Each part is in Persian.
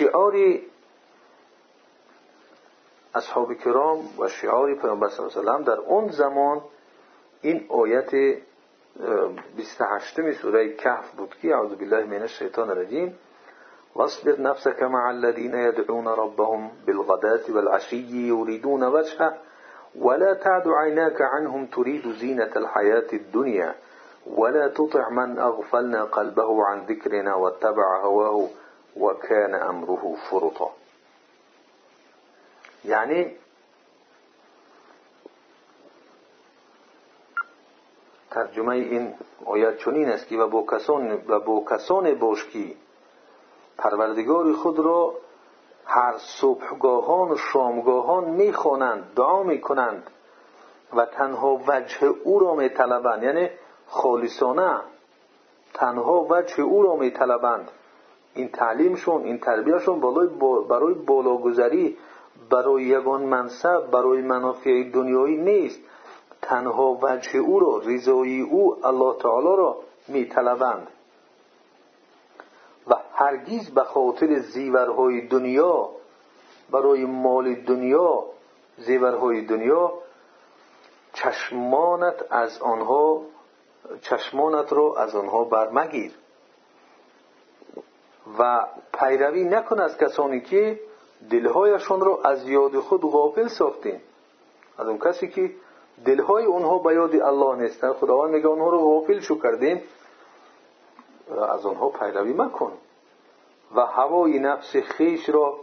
شعار اصحاب کرام و شعار پیامبر صلی الله در اون زمان این آیت 28 سوره کهف بود که اعوذ بالله من الشیطان الرجیم. واصبر نفسك مع الذين يدعون ربهم بالغداة والعشي يريدون وجهه ولا تعد عيناك عنهم تريد زينة الحياة الدنيا ولا تطع من أغفلنا قلبه عن ذكرنا واتبع هواه. وكان أمره فرطا. يعني ترجمه این آیت چنین است که و با کسان و با کسان باش که پروردگار خود را هر صبحگاهان و شامگاهان می‌خوانند دعا می‌کنند و تنها وجه او را میطلبند. یعنی خالصانه تنها وجه او را میطلبند. این تعلیمشون این تربیهشون برای بالاگذاری برای یگان منصب برای منافع دنیایی نیست. تنها وجه او را رضای او الله تعالی را میطلبند. و هرگیز به خاطر زیورهای دنیا برای مال دنیا زیورهای دنیا چشمانت از آنها چشمانت را از آنها برمگیر. و پیروی نکن از کسانی که دلهایشان را از یاد خود غافل ساختیم از اون کسی که دلهای اونها به یاد الله نیستن خداوند میگه اونها رو غافل شو کردیم از آنها پیروی مکن. و هوای نفس خیش را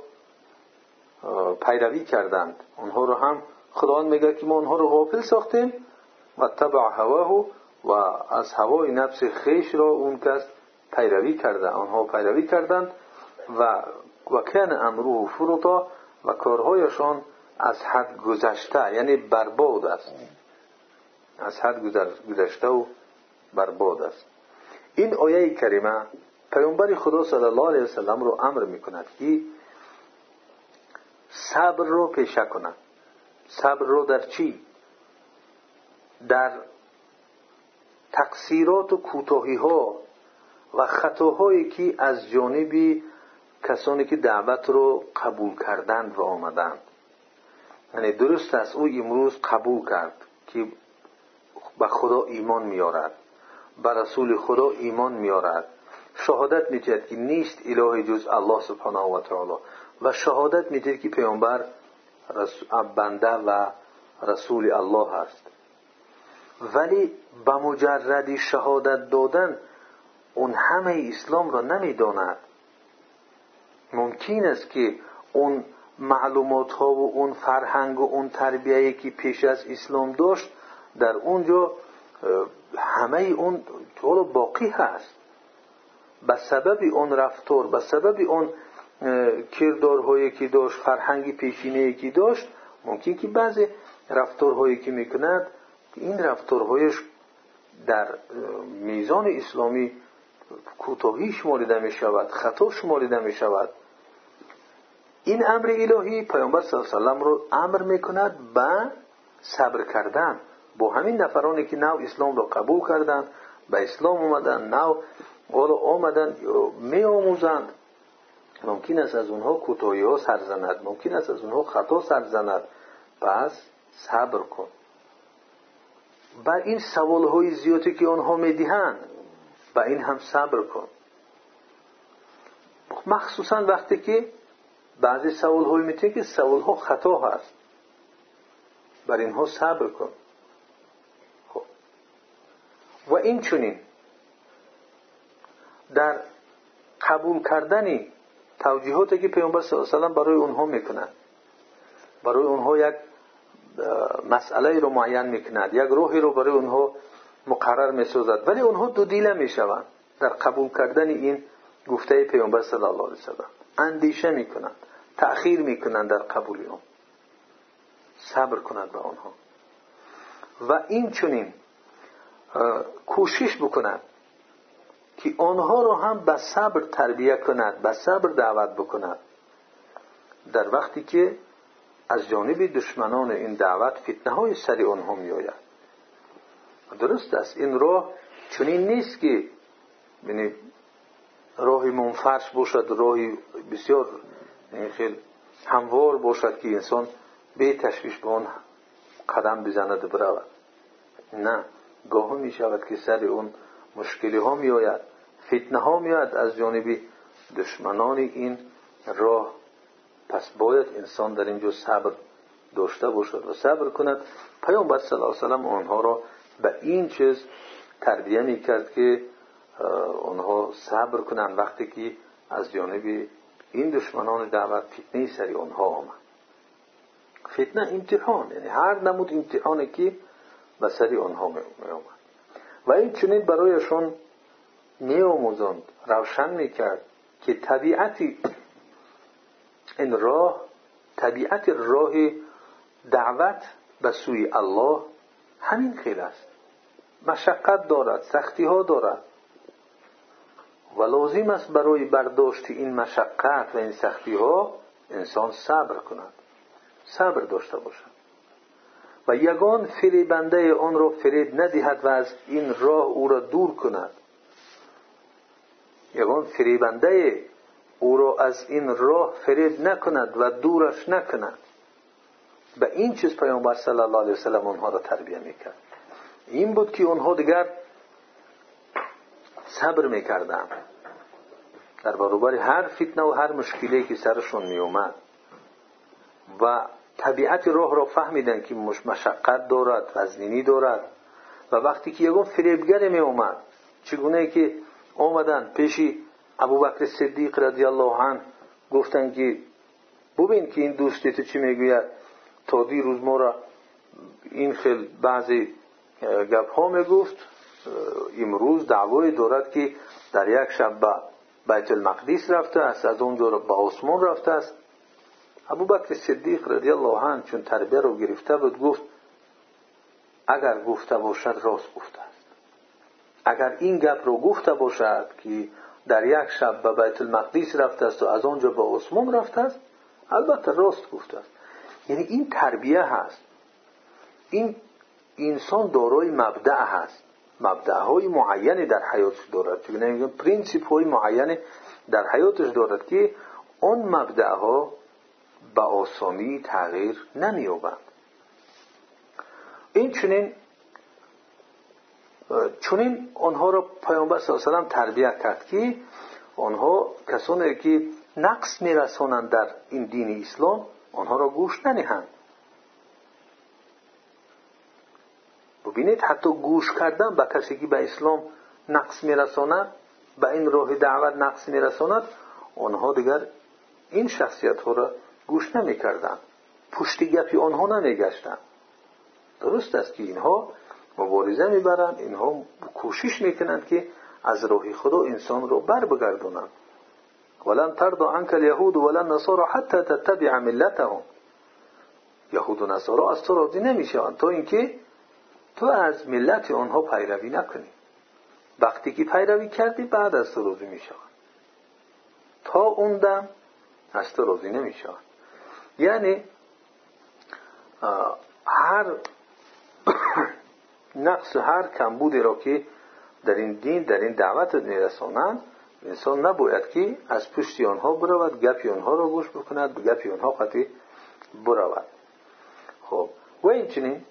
پیروی کردند. آنها رو هم خداوند میگه که ما آنها رو غافل ساختیم. و تبع هواه و از هوای نفس خیش را اون کس پیروی کرده آنها پیروی کردند و و کن امروه فروتا و کارهایشان از حد گذشته یعنی برباد است. از حد گذشته و برباد است. این آیه کریمه پیامبر خدا صلی الله علیه وسلم رو امر می‌کند که صبر رو پیشه کند صبر رو در چی؟ در تقصیرات و کوتاهی ها و خطاهایی که از جانب کسانی که دعوت رو قبول کردند و آمدند. یعنی درست است او امروز قبول کرد که به خدا ایمان میارد به رسول خدا ایمان میارد شهادت می‌دهد که نیست اله جز الله سبحانه و تعالی. و شهادت می‌دهد که پیامبر بنده و رسول الله است. ولی به مجرد شهادت دادن اون همه اسلام را نمی‌داند. ممکن است که اون معلومات ها و اون فرهنگ و اون تربیه که پیش از اسلام داشت در اونجا همه اون طور باقی هست. به سبب اون رفتار به سبب اون کردارهایی که داشت فرهنگی پیشینه که داشت ممکن که بعضی رفتارهایی که می‌کند این رفتارهایش در میزان اسلامی کوتاهی شماریده می شود خطا شماریده می شود این امر الهی پیامبر صلی الله علیه وسلم رو امر می‌کند به صبر کردن با همین نفرانی که نو اسلام را قبول کردند به اسلام اومدن نو حالا آمدن می آموزند ممکن است از اونها کوتاهی ها سر زند ممکن است از اونها خطا سر زند پس صبر کن بر این سوال های زیادی که آنها می‌دهند به این هم صبر کن. مخصوصا وقتی که بعضی سوال های می‌تونه که سوال ها خطا هست. بر اینها صبر کن. خب. و این چونین در قبول کردن توجیهاتی که پیامبر صلی الله علیه و برای اونها می‌کنند. برای اونها یک مسئله رو معین می‌کند. یک روحی رو برای اونها مقرر می‌سازد ولی اونها دو دیله می‌شوند. در قبول کردن این گفته پیامبر صلی الله علیه و اندیشه می‌کنند. تأخیر می‌کنند در قبول اون. صبر کنند به آنها و این چونین کوشش بکنند که آنها رو هم به صبر تربیه کند به صبر دعوت بکند. در وقتی که از جانب دشمنان این دعوت فتنه های سری آنها می آید درست است. این راه چنین نیست که راه منفرش باشد راهی بسیار این خیلی هموار باشد که انسان به تشویش به اون قدم بزند برود. نه گاه می شود که سر اون مشکلی ها می آید فتنه ها می آید. از جانب دشمنان این راه پس باید انسان در اینجا صبر داشته باشد و صبر کند. پیامبر صلی الله علیه وسلم آنها را به این چیز تربیه می کرد که آنها صبر کنند وقتی که از جانب این دشمنان دعوت فتنه سری آنها آمد. فتنه امتحان یعنی هر نمود امتحانی که به سری آنها می آمد. و این چنین برایشان می آموزند روشن می کرد که طبیعتی این راه طبیعت راه دعوت به سوی الله همین خیلی است. مشقت دارد سختی ها دارد. و لازم است برای برداشت این مشقت و این سختی ها انسان صبر کند. صبر داشته باشد. و یگان فریبنده آن را فریب ندهد و از این راه او را دور کند. یگان فریبنده او را از این راه فریب نکند و دورش نکند. به این چیز پیامبر صلی الله علیه وسلم آنها را تربیه می‌کرد. این بود که آنها دیگر صبر می‌کردند. در برابر هر فتنه و هر مشکلی که سرشون میومد و طبیعت راه را فهمیدن که مشقت دارد وزنینی دارد. و وقتی که یکون فریبگر می اومد چگونه که آمدن پیشی ابوبکر صدیق رضی الله عنه گفتن که ببین که این دوستی تو چی می‌گوید؟ تا روز ما را این خیل بعضی گپ ها می‌گفت امروز دعوای دارد که در یک شب به بیت المقدس رفته است از اونجا به عثمان رفته است. ابو بکر صدیق رضی الله عنه چون تربیه رو گرفته بود گفت اگر گفته باشد راست گفته است. اگر این گپ رو گفته باشد که در یک شب به بیت المقدس رفته است و از آنجا به آسمان رفته است البته راست گفته است. یعنی این تربیه هست. این انسان دارای مبدأ هست. مبدأ های معینی در حیاتش دارد. چون نمیگم پرینسیپ های معینی در حیاتش دارد که اون مبدأ ها به آسانی تغییر نمییابند. این چنین چنین آنها را پیامبر صلی الله تربیت کرد که آنها کسانی که نقص میرسانند در این دین اسلام آنها را گوش ننهند ببینید حتی گوش کردن به کسی که به اسلام نقص میرساند به این راه دعوت نقص میرساند آنها دیگر این شخصیت ها را گوش نمی‌کردند. پشت گپی آنها نمیگشتند. درست است که اینها مبارزه می‌برند اینها کوشش می‌کنند که از راه خدا انسان رو بر بگردونند ولن ترضى عنك اليهود ولا النصارى حتى تتبع ملتهم. یهود و نصارا از تو راضی نمی‌شوند تا اینکه تو از ملت آنها پیروی نکنی. وقتی که پیروی کردی بعد از تو راضی می‌شوند تا اون دم از تو راضی نمی‌شوند یعنی هر نقص و هر کمبودی را که در این دین در این دعوت میرسانند انسان نباید که از پشت آنها برود گپی آنها را گوش بکند گپی آنها قطعی برود. خب و این چنین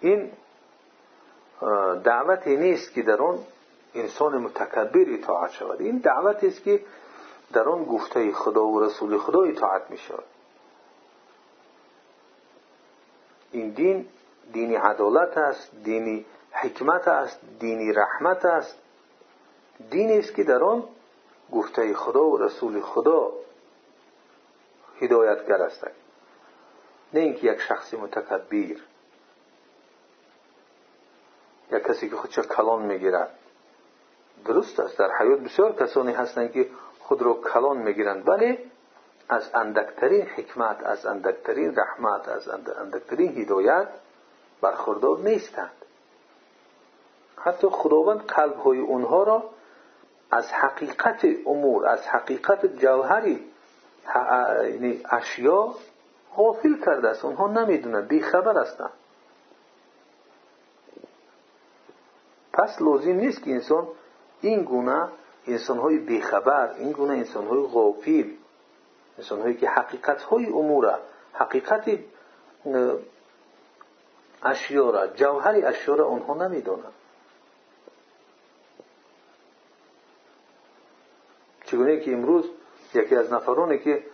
این دعوتی نیست که در آن انسان متکبر اطاعت شود. این دعوت است که در آن گفته خدا و رسول خدا اطاعت می شود این دین دینی عدالت است دینی حکمت است دینی رحمت است. دینی است که در آن گفته خدا و رسول خدا هدایتگر است. نه اینکه یک شخص متکبر یک کسی که خودش کلان می‌گیرد درست است. در حیات بسیار کسانی هستند که خود را کلان می‌گیرند. ولی از اندکترین حکمت از اندکترین رحمت از اندکترین هدایت برخوردار نیستند. حتی خداوند قلب های اونها را از حقیقت امور از حقیقت جوهری یعنی اشیا غافل کرده است. اونها نمی‌دونند. بیخبر هستند. پس لازم نیست که انسان این گونه انسان های بیخبر این گونه انسان های غافیل انسان هایی که حقیقت های امور حقیقت اشیا را جوهر اشیا را اونها نمی‌دونند چگونه که امروز یکی از نفرانی که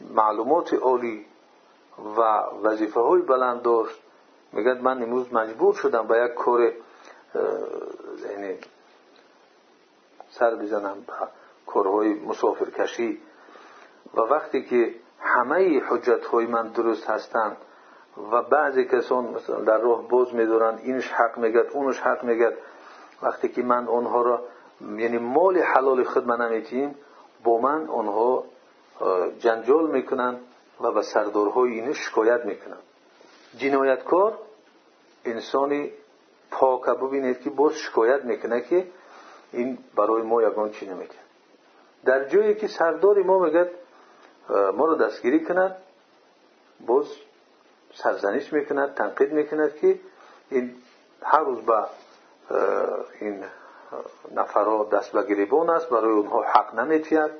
معلومات عالی و وظیفه های بلند داشت میگد من امروز مجبور شدم به یک کار یعنی سر بزنم به کارهای مسافر کشی و وقتی که همه حجت های من درست هستند و بعضی کسان مثلا در راه باز میدارن اینش حق میگد اونش حق میگد وقتی که من اونها را یعنی مال حلال خود من نمیتیم با من اونها جنجال می‌کنن و به سردارهای اینش شکایت می‌کنن. جنایتکار انسانی پاک ببینید که باز شکایت می‌کنه که این برای ما یگان چی نمی‌کنه در جایی که سردار ما میگد ما رو دستگیری کند باز سرزنش می‌کند تنقید می‌کند که این هر روز به این نفرها دست به گریبان است برای اونها حق نمیتید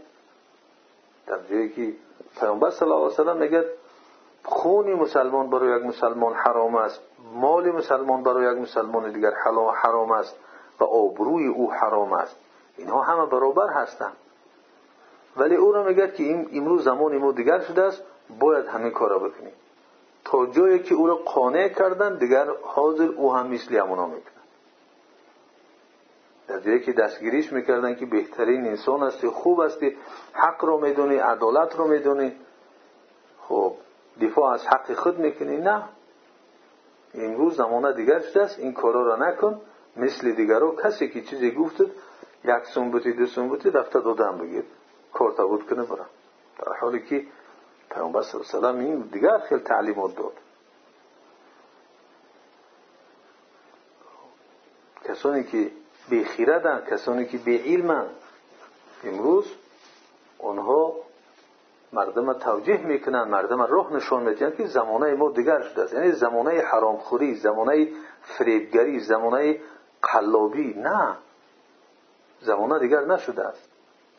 در جایی که پیامبر صلی الله علیه وسلم میگه خون مسلمان برای یک مسلمان حرام است مال مسلمان برای یک مسلمان دیگر حرام است و آبروی او حرام است. اینها همه برابر هستند. ولی او را میگه که امروز زمان ما دیگر شده است باید همین کار را بکنیم. تا جایی که او را قانع کردن دیگر حاضر او هم مثل همونا می‌کنه در جایی که دستگیریش می‌کردن که بهترین انسان هستی خوب هستی حق رو می‌دونی عدالت رو می‌دونی. خب دفاع از حق خود می‌کنی. نه. امروز زمانه دیگر شده است. این کارا را نکن. مثل دیگرو کسی که چیزی گفتد یک سنبوتی دو سنبوتی رفته دادن بگیر کار تبود کنه برم. در حالی که پیامبر صلی الله علیه و این دیگر خیلی تعلیمات داد. کسانی که بی خیردن کسانی که بی علمن. امروز اونها مردم توجیه می‌کنن مردم راه نشان میدن که زمانه ما دیگر شده است. یعنی زمانه حرامخوری زمانه فریبگری زمانه قلابی. نه. زمانه دیگر نشده است.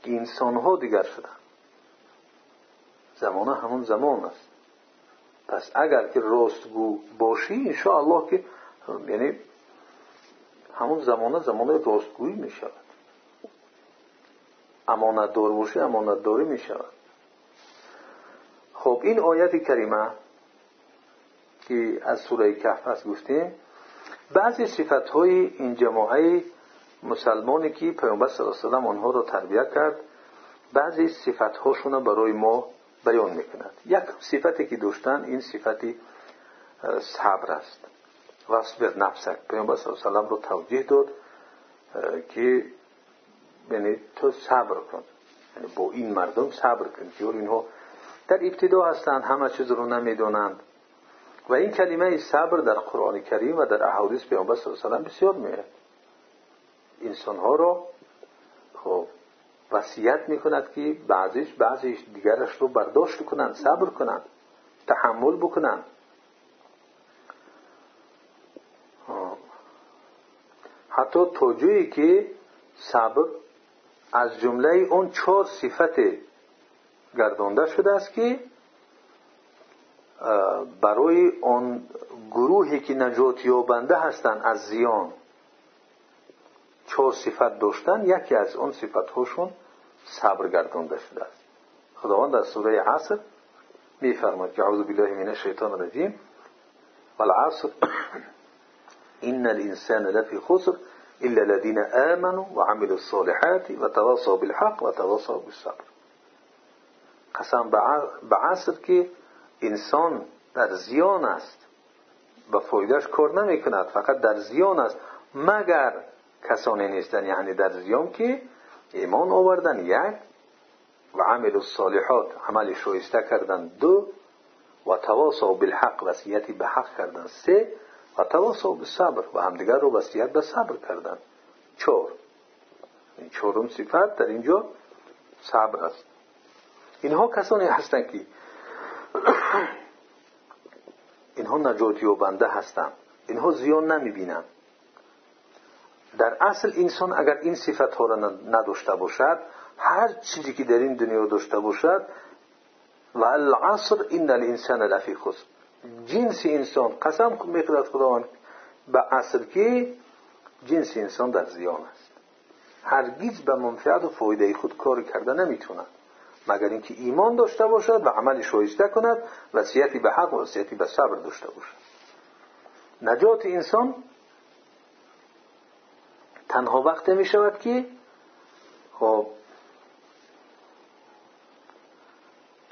انسان ها دیگر شده زمانه همون زمان است. پس اگر که راستگو باشی الله که یعنی همون زمانه زمانه راستگویی می شود امانت دار باشی امانت داری می شود خب این آیت کریمه که از سوره کهف هست گفتیم بعضی صفت های این جماعه مسلمانی که پیامبر صلی الله علیه و آنها را تربیت کرد بعضی صفت هاشون برای ما بیان می‌کند. یک صفتی که داشتن این صفتی صبر است. واصبر نفسک. پیامبر صلی الله علیه و رو توجیه داد که یعنی تو صبر کن. یعنی با این مردم صبر کن که اینها در ابتدا هستند همه چیز رو نمی‌دونند. و این کلمه صبر در قرآن کریم و در احادیث پیامبر صلی الله علیه بسیار میاد انسان ها رو خب وصیت می‌کند که بعضیش بعضیش دیگرش رو برداشت کنند صبر کنند تحمل بکنند. حتی تا جایی که صبر از جمله اون چهار صفت گردانده شده است که برای آن گروهی که نجات یابنده هستند از زیان چهار صفت داشتن یکی از اون صفت هاشون صبر گردانده شده است. خداوند در سوره عصر میفرماید که اعوذ بالله من الشیطان الرجیم والعصر ان الانسان لفی خسر الا الذين امنوا وعملوا الصالحات وتواصوا بالحق وتواصوا بالصبر. قسم به عصر که انسان در زیان است. به فایدهش کار نمی کند فقط در زیان است. مگر کسانی نیستن یعنی در زیان که ایمان آوردن یک و عمل الصالحات عمل شایسته کردن دو و تواصا بالحق وصیتی به حق کردن سه و تواصا بالصبر و همدیگر رو وصیت به صبر کردن. چهار. این چهارم صفت در اینجا صبر است. اینها کسانی هستند که اینها نجاتی و بنده هستند اینها زیان نمی بینند در اصل انسان اگر این صفت ها را نداشته باشد هر چیزی که در این دنیا داشته باشد و العصر این الانسان لفی خسر. جنس انسان قسم می‌خورد خداوند به اصل که جنس انسان در زیان است. هرگیز به منفعت و فایده خود کار کرده نمی‌توند مگر اینکه ایمان داشته باشد و عمل شایسته کند وصیتی به حق و وصیتی به صبر داشته باشد. نجات انسان تنها وقت می شود که خب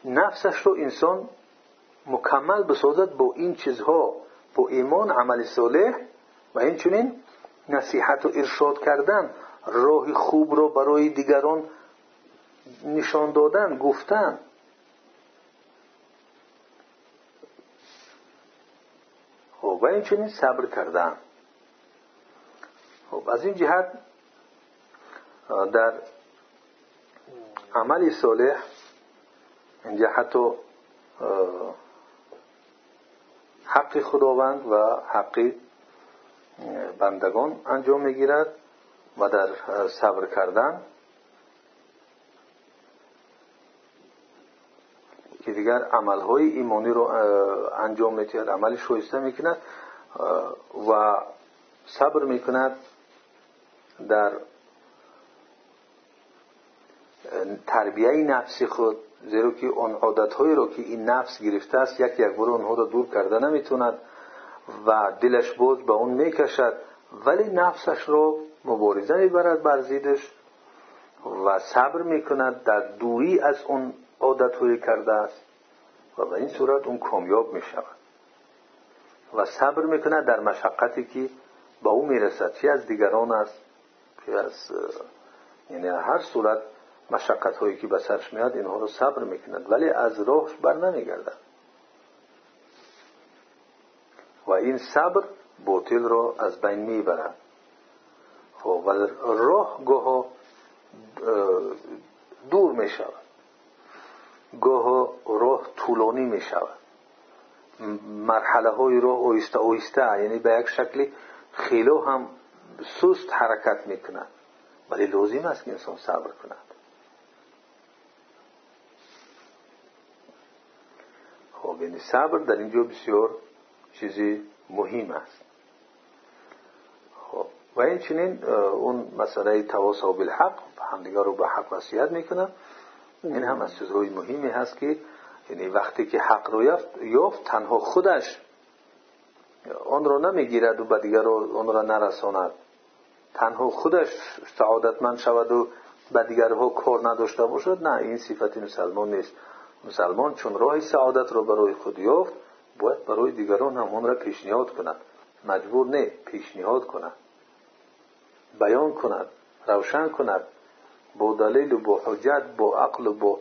نفسش رو انسان مکمل بسازد با این چیزها با ایمان عمل صالح و این چونین نصیحت و ارشاد کردن راه خوب رو برای دیگران نشان دادن گفتن. خب و این چونین صبر کردن. خب از این جهت در عمل صالح اینجا حتی حق خداوند و حق بندگان انجام می‌گیرد و در صبر کردن. دیگر عملهای ایمانی رو انجام میتید عملی شایسته می‌کند و صبر می‌کند در تربیه نفسی خود. زیرا که اون عادتهایی را که این نفس گرفته است یک یک بار اونها را دور کرده نمی‌توند و دلش باز به اون می‌کشد. ولی نفسش را مبارزه می‌برد بر زیدش و صبر می‌کند. در دوری از اون عادتهایی کرده است و به این صورت اون کامیاب می‌شود. و صبر می‌کند در مشقتی که با او می‌رسد. چی از دیگران است که از یعنی هر صورت مشقت هایی که به سرش میاد اینها رو صبر می‌کند ولی از راهش بر نمیگردد و این صبر باطل را از بین می‌برد خب و راه گاه دور گاه راه طولانی می‌شود. مرحله های راه اویسته اویسته یعنی به یک شکلی خیلی هم سست حرکت می‌کند. ولی لازم است که انسان صبر کند. خب یعنی صبر در اینجا بسیار چیزی مهم است. خب و این چنین اون مسئله تواصل بالحق همدیگر رو به حق وصیت می‌کنن این هم از چیزهای مهمی هست که یعنی وقتی که حق رو یافت, یافت تنها خودش آن را نمی‌گیرد و به دیگر آن را نرساند. تنها خودش سعادتمند شود و به دیگرها کار نداشته باشد. نه این صفت مسلمان نیست. مسلمان چون راه سعادت را برای خود یافت باید برای دیگران هم آن را پیشنهاد کند. مجبور نه پیشنهاد کند. بیان کند روشن کند. با دلیل و با حجت با عقل و با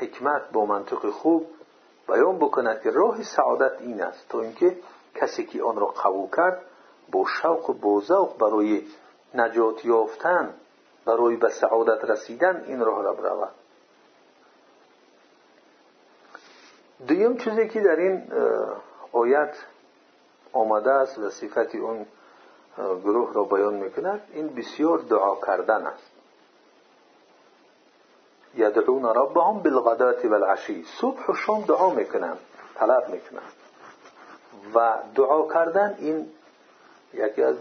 حکمت با منطق خوب بیان بکند که راه سعادت این است تا اینکه کسی که آن را قبول کرد با شوق و با ذوق برای نجات یافتن برای به سعادت رسیدن این راه را برود. دویم چیزی که در این آیت آمده است و صفت اون گروه را بیان می‌کند این بسیار دعا کردن است. یدعون ربهم بالغدات والعشی. صبح و شام دعا می‌کنند طلب می‌کنند و دعا کردن این یکی از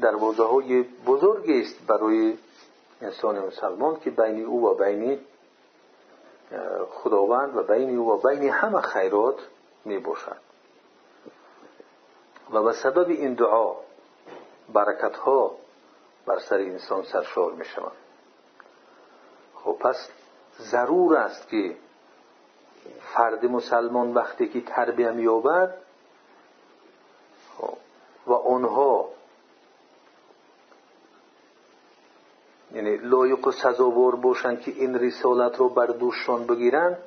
دروازه های بزرگی است برای انسان مسلمان که بین او و بین خداوند و بین او و بین همه خیرات می باشد و به سبب این دعا برکت ها بر سر انسان سرشار می شود خب پس ضرور است که فرد مسلمان وقتی که تربیه مییابد خب، و آنها یعنی لایق و سزاوار باشند که این رسالت رو بر دوشان بگیرند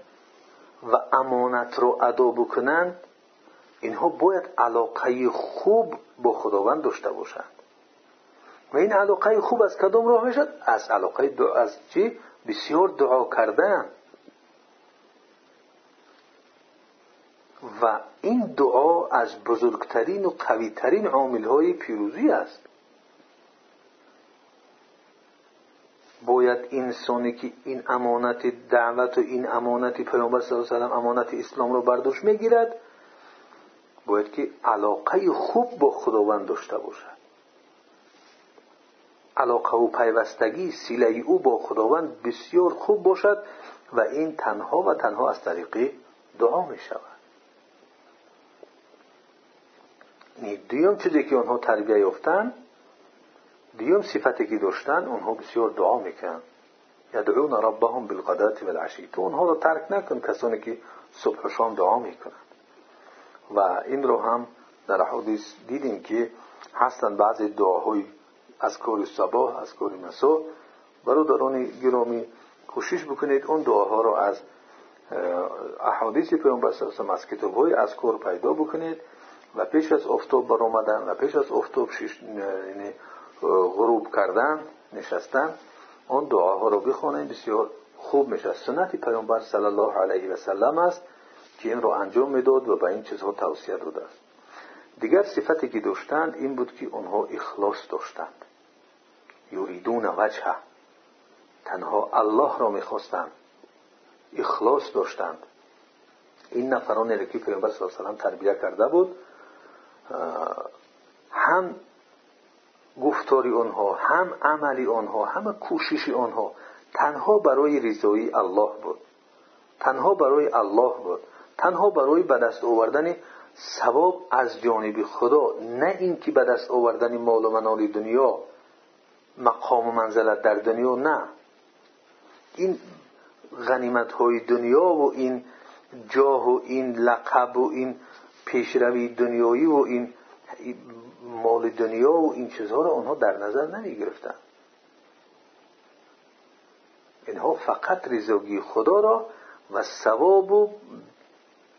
و امانت رو ادا بکنند اینها باید علاقه خوب با خداوند داشته باشند و این علاقه خوب از کدام راه می‌شد از علاقه دو از چی؟ بسیار دعا کردن. و این دعا از بزرگترین و قویترین عامل های پیروزی است. باید انسانی که این امانت دعوت و این امانت پیامبر صلی الله علیه و امانت اسلام را بر دوش می‌گیرد باید که علاقه خوب با خداوند داشته باشد. علاقه و پیوستگی سیله او با خداوند بسیار خوب باشد و این تنها و تنها از طریق دعا می شود دیوم چیزی که آنها تربیه یافتن دیوم صفتی که داشتن آنها بسیار دعا می‌کنن یدعون ربهم بالغدات والعشی. تو آنها رو ترک نکن کسانی که صبح و شام دعا می‌کنن و این رو هم در حدیث دیدیم که هستن بعضی دعاهای از کار صبح از کار مسا برادران گرامی کوشش بکنید اون دعاها رو از احادیث پیامبر صلی از کتاب های از کار پیدا بکنید و پیش از افتاب برآمدن و پیش از افتاب یعنی غروب کردن نشستن اون دعاها رو بخونید. بسیار خوب میشه. سنت پیامبر صلی الله علیه و سلم است که این رو انجام می‌داد و به این چیزها توصیه داده است. دیگر صفتی که داشتند این بود که آنها اخلاص داشتند. یریدون وجهه. تنها الله را می‌خواستند. اخلاص داشتند. این نفران که پیامبر صلی الله علیه و تربیه کرده بود هم گفتاری آنها هم عملی آنها هم کوششی آنها تنها برای رضایی الله بود. تنها برای الله بود. تنها برای به دست آوردن ثواب از جانب خدا نه اینکه به دست آوردن مال و منال دنیا. مقام و منزلت در دنیا نه. این غنیمت های دنیا و این جاه و این لقب و این پیشروی دنیایی و این مال دنیا و این چیزها رو آنها در نظر نمی گرفتن اینها فقط رضاگی خدا را و ثواب و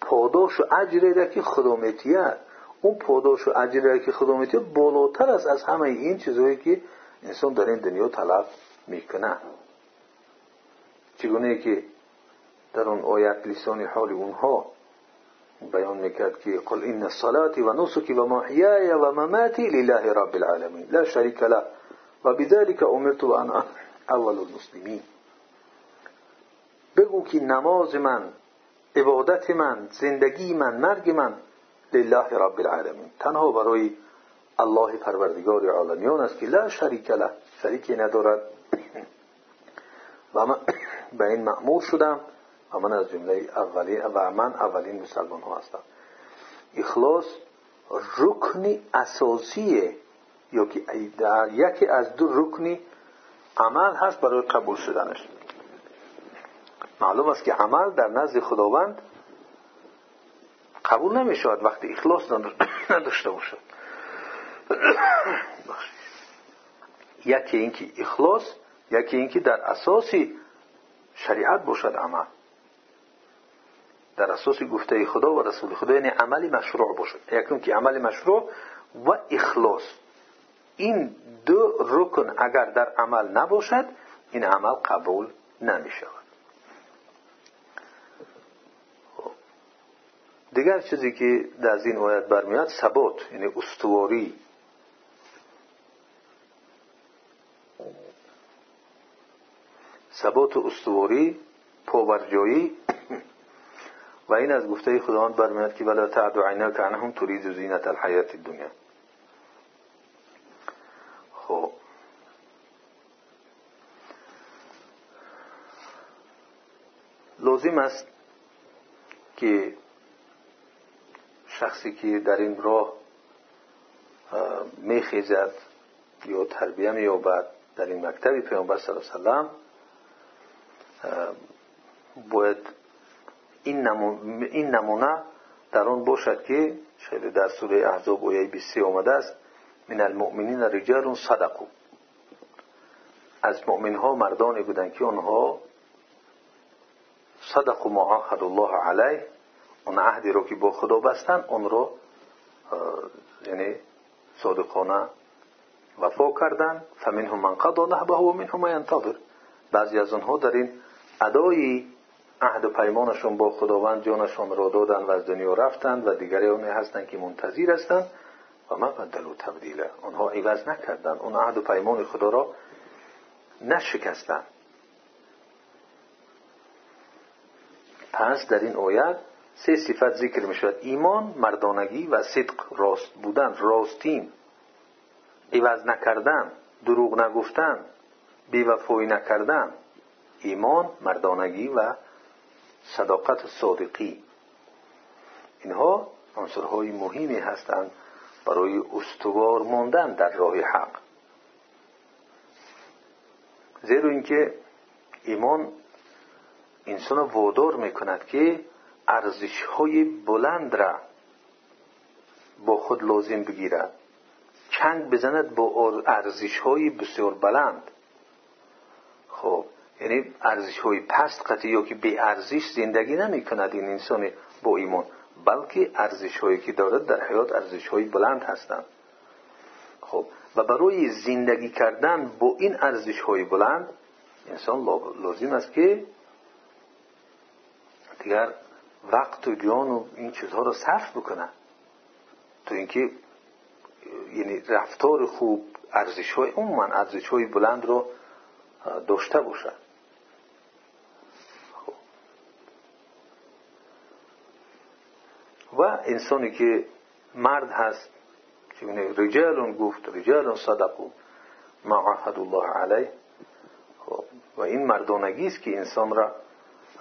پاداش و اجری را که خدامتیت اون پاداش و اجری را که خدامتیت بالاتر است از همه این چیزهایی که انسان در این دنیا طلب می‌کنه. چگونه که در اون آیت لسان حال اونها بیان می‌کرد که قل این صلاتی و نسکی و محیای و مماتی لله رب العالمین. لا شریک له. و بذلك امرت و انا اول المسلمین. بگو که نماز من عبادت من زندگی من مرگ من لله رب العالمین. تنها برای الله پروردگار عالمیان است که لا شریک له شریکی ندارد و من به این معمول شدم و من از جمله اولین و من اولین مسلمان ها هستم اخلاص رکنی اساسیه یا که یکی از دو رکنی عمل هست برای قبول شدنش معلوم است که عمل در نزد خداوند قبول نمی شود وقتی اخلاص نداشته باشد یکی اینکه اخلاص یکی اینکه در اساسی شریعت باشد عمل. در اساس گفته خدا و رسول خدا یعنی عملی مشروع باشد. یکم که عمل مشروع و اخلاص. این دو رکن اگر در عمل نباشد این عمل قبول نمی شود خب. دیگر چیزی که در این آیت برمیاد ثبات یعنی استواری. ثبات استواری پاورجایی و این از گفته خداوند برمیاد که ولا تعد عیناک عنهم تريد زینت الحیات الدنیا. خب. لازم است که شخصی که در این راه میخیزد یا تربیه مییابد در این مکتبی پیامبر صلی الله علیه و باید این, این نمونه در آن باشد که شاید در سوره احزاب آیه 23 آمده است من المؤمنین رجال صدقو از مؤمن ها مردانی بودند که آنها صدق ما عهد الله علیه اون عهدی رو که با خدا بستن اون رو یعنی صادقانه وفا کردن فمنهم من قضا نحبه و منهم من ادای عهد و پیمانشون با خداوند جانشون را دادن و از دنیا رفتند و دیگری اونی هستند که منتظر هستند و ما بدلو تبدیله آنها عوض نکردند اون عهد و پیمان خدا را نشکستند پس در این آیت سه صفت ذکر می شود ایمان مردانگی و صدق راست بودن راستین. عوض نکردن دروغ نگفتن بیوفایی نکردن. ایمان مردانگی و صداقت صادقی. اینها عنصرهای مهمی هستند برای استوار ماندن در راه حق. زیرا اینکه ایمان انسان وادار می‌کند که ارزش های بلند را با خود لازم بگیرد. چنگ بزند با ارزش های بسیار بلند. خب یعنی ارزش های پست قطعی یا که به ارزش زندگی نمی کند این انسان با ایمان بلکه ارزش هایی که دارد در حیات ارزش های بلند هستند. خب و برای زندگی کردن با این ارزش های بلند انسان لازم است که دیگر وقت و جان و این چیزها رو صرف بکنن تو اینکه یعنی رفتار خوب ارزش های عموما ارزش های بلند رو داشته باشد. و انسانی که مرد هست که رجال گفت رجال صدقو ما عهد الله علیه خب. و این مردانگی است که انسان را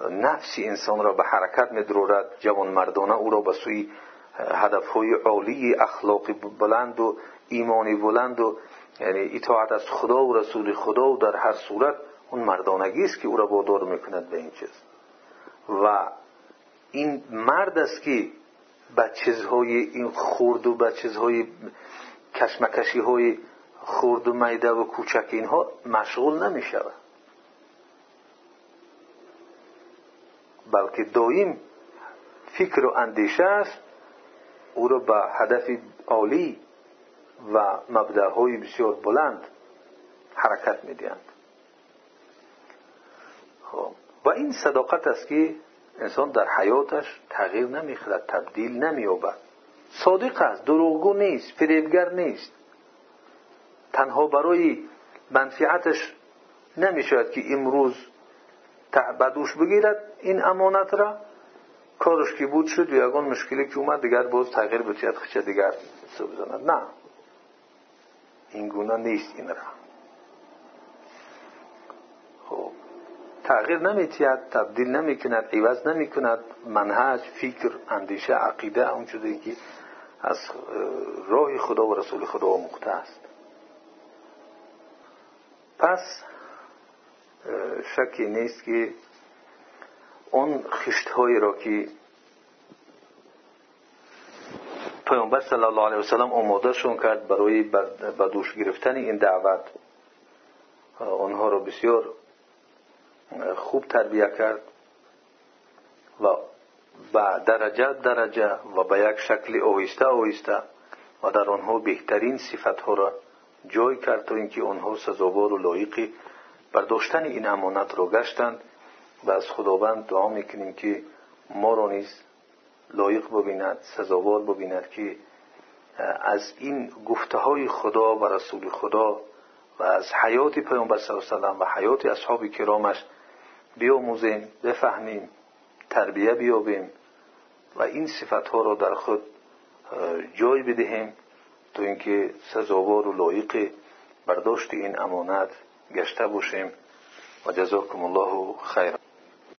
نفس انسان را به حرکت میدرورد جوان مردانه او را به سوی هدف های عالی اخلاقی بلند و ایمانی بلند و یعنی اطاعت از خدا و رسول خدا و در هر صورت اون مردانگی است که او را وادار می‌کند به این چیز و این مرد است که به چیزهای این خورد و به چیزهای کشمکشی های خورد و میده و کوچک اینها مشغول نمی شود بلکه دایم فکر و اندیشه است او را به هدف عالی و مبدعهای بسیار بلند حرکت می‌دهند. خب و این صداقت است که انسان در حیاتش تغییر نمی‌خورد تبدیل نمییابد. صادق است دروغگو نیست فریبگر نیست. تنها برای منفعتش نمی‌شود که امروز بدوش بگیرد این امانت را. کارش که بود شد و مشکلی که اومد دیگر باز تغییر بتید خچه دیگر بزند. نه. این گونه نیست این را. تغییر نمیتید تبدیل نمی‌کند عوض نمی‌کند. منهج فکر اندیشه عقیده اون چیزی که از راه خدا و رسول خدا مخته است. پس شکی نیست که اون خشت را که پیامبر صلی الله علیه وسلم آماده شون کرد برای بدوش گرفتن این دعوت آنها را بسیار خوب تربیه کرد و با درجه درجه و به یک شکل آهسته آهسته و در آنها بهترین صفت ها را جای کرد تا اینکه آنها سزاوار و لایقی برداشتن این امانت را گشتند و از خداوند دعا می‌کنیم که ما را نیز لایق ببیند سزاوار ببیند که از این گفته های خدا و رسول خدا و از حیات پیامبر صلی الله علیه و حیات اصحاب کرامش بیاموزیم بفهمیم تربیه بیابیم و این صفت ها را در خود جای بدهیم تا اینکه سزاوار و لایق برداشت این امانت گشته باشیم. و جزاکم الله خیر